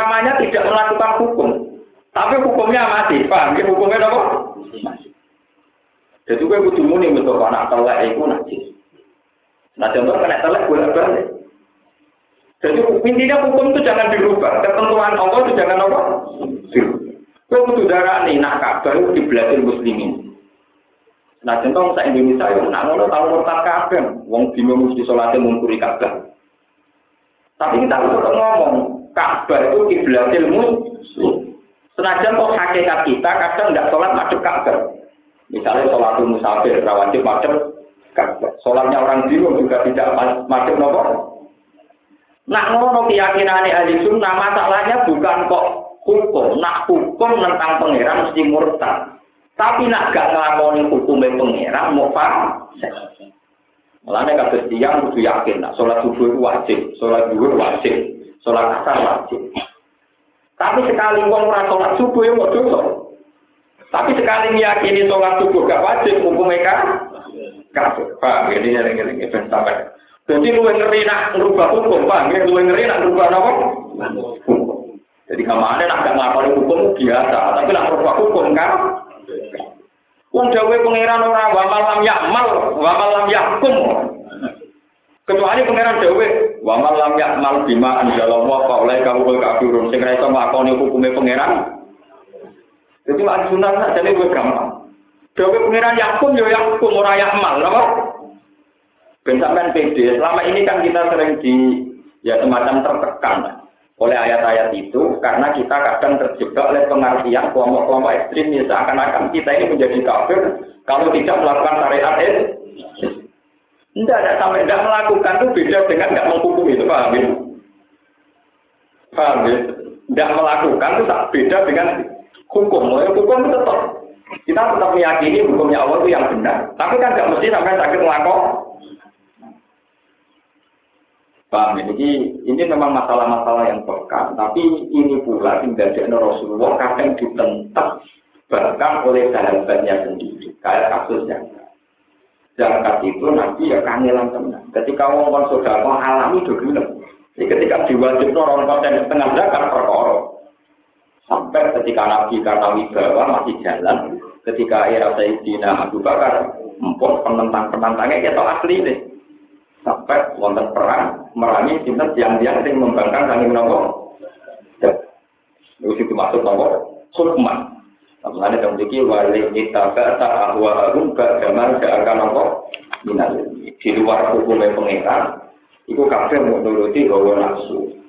Tapi hukumnya mati, paham? Ya, hukumnya apa? Jadi gue kudu muni untuk anak telek itu najis. Nah contoh kena telek bolak balik. Jadi intinya hukum itu jangan dirubah. Ketentuan Allah itu jangan apa? Gue kudu darah nih, nak kabar itu dibelajar muslimin. Nah contoh saya Indonesia yang nak ngono tahu murtad kabeh, wong dino mesti salate mungkuri kabeh. Tapi kita harus ngomong, Ka'bah itu kiblat ilmu. Senajan kok hakikat kita kadang tidak sholat madep Ka'bah. Misalnya sholat musafir, rawatib madep Ka'bah. Sholatnya orang dino juga tidak madep nopo. Nak ngono keyakinan ahli sunnah masalahnya bukan kok hukum, nak hukum tentang pangeran mesti murtad. Tapi nak gak ngelakoni hukumnya pangeran mau paham. Mulane kabeh tiyang kudu yakin nak salat subuh wajib, salat zuhur wajib, salat asar wajib. Tapi sekali wong ora salat subuh ya dosa. Tapi sekali meyakini salat subuh gak wajib hukumnya kan kafir. Paham ya ini yang ini ben sampai. Jadi lu ngeri nak ngerubah hukum, paham ya? Lu ngeri nak ngerubah apa? Jadi ke mana nak gak ngelakoni hukum biasa, tapi nak ngerubah hukum kan? Wong dawe pangeran ora wa malam yakmal, wa malam yakum. Kecuali pangeran dawe wa malam yakmal bima anzalallah fa oleh kafirun sing ra iso nglakoni hukume pangeran. Jadi lagi sunat sak jane gue gampang. Dawe pangeran yakum yo yakum ora yakmal, apa? Ben sampean pede. Selama ini kan kita sering di ya semacam tertekan oleh ayat-ayat itu karena kita kadang terjebak oleh pengertian kelompok-kelompok ekstrim ya seakan-akan kita ini menjadi kafir kalau tidak melakukan syariat. Tidak, tidak sampai tidak melakukan itu beda dengan tidak menghukum itu, paham ya? Paham ya? Tidak melakukan itu tak beda dengan hukum. Ya, hukum itu tetap kita tetap meyakini hukumnya Allah itu yang benar. Tapi kan tidak mesti sampai sakit melakukan Paham ya? Jadi ini memang masalah-masalah yang pekan, tapi ini pula tinggal di Rasulullah kadang ditentang bahkan oleh sahabatnya sendiri. Kayak kasusnya. Zakat itu nanti ya kangelan teman. Ketika orang saudara alami dulu, jadi ketika diwajib orang konten setengah zakat perkara. Sampai ketika Nabi kata wibawa masih jalan, ketika era Sayyidina Abu Bakar, empuk penentang-penentangnya kita asli deh sampai wonten perang merangi sinten tiang-tiang yang membangkang kami nopo. Itu itu masuk nopo hukman. Makanya dalam diki wali kita kata ahwa harum zaman akan nopo minal di luar hukumnya pengiran. Iku kafe mau nuruti hawa nafsu.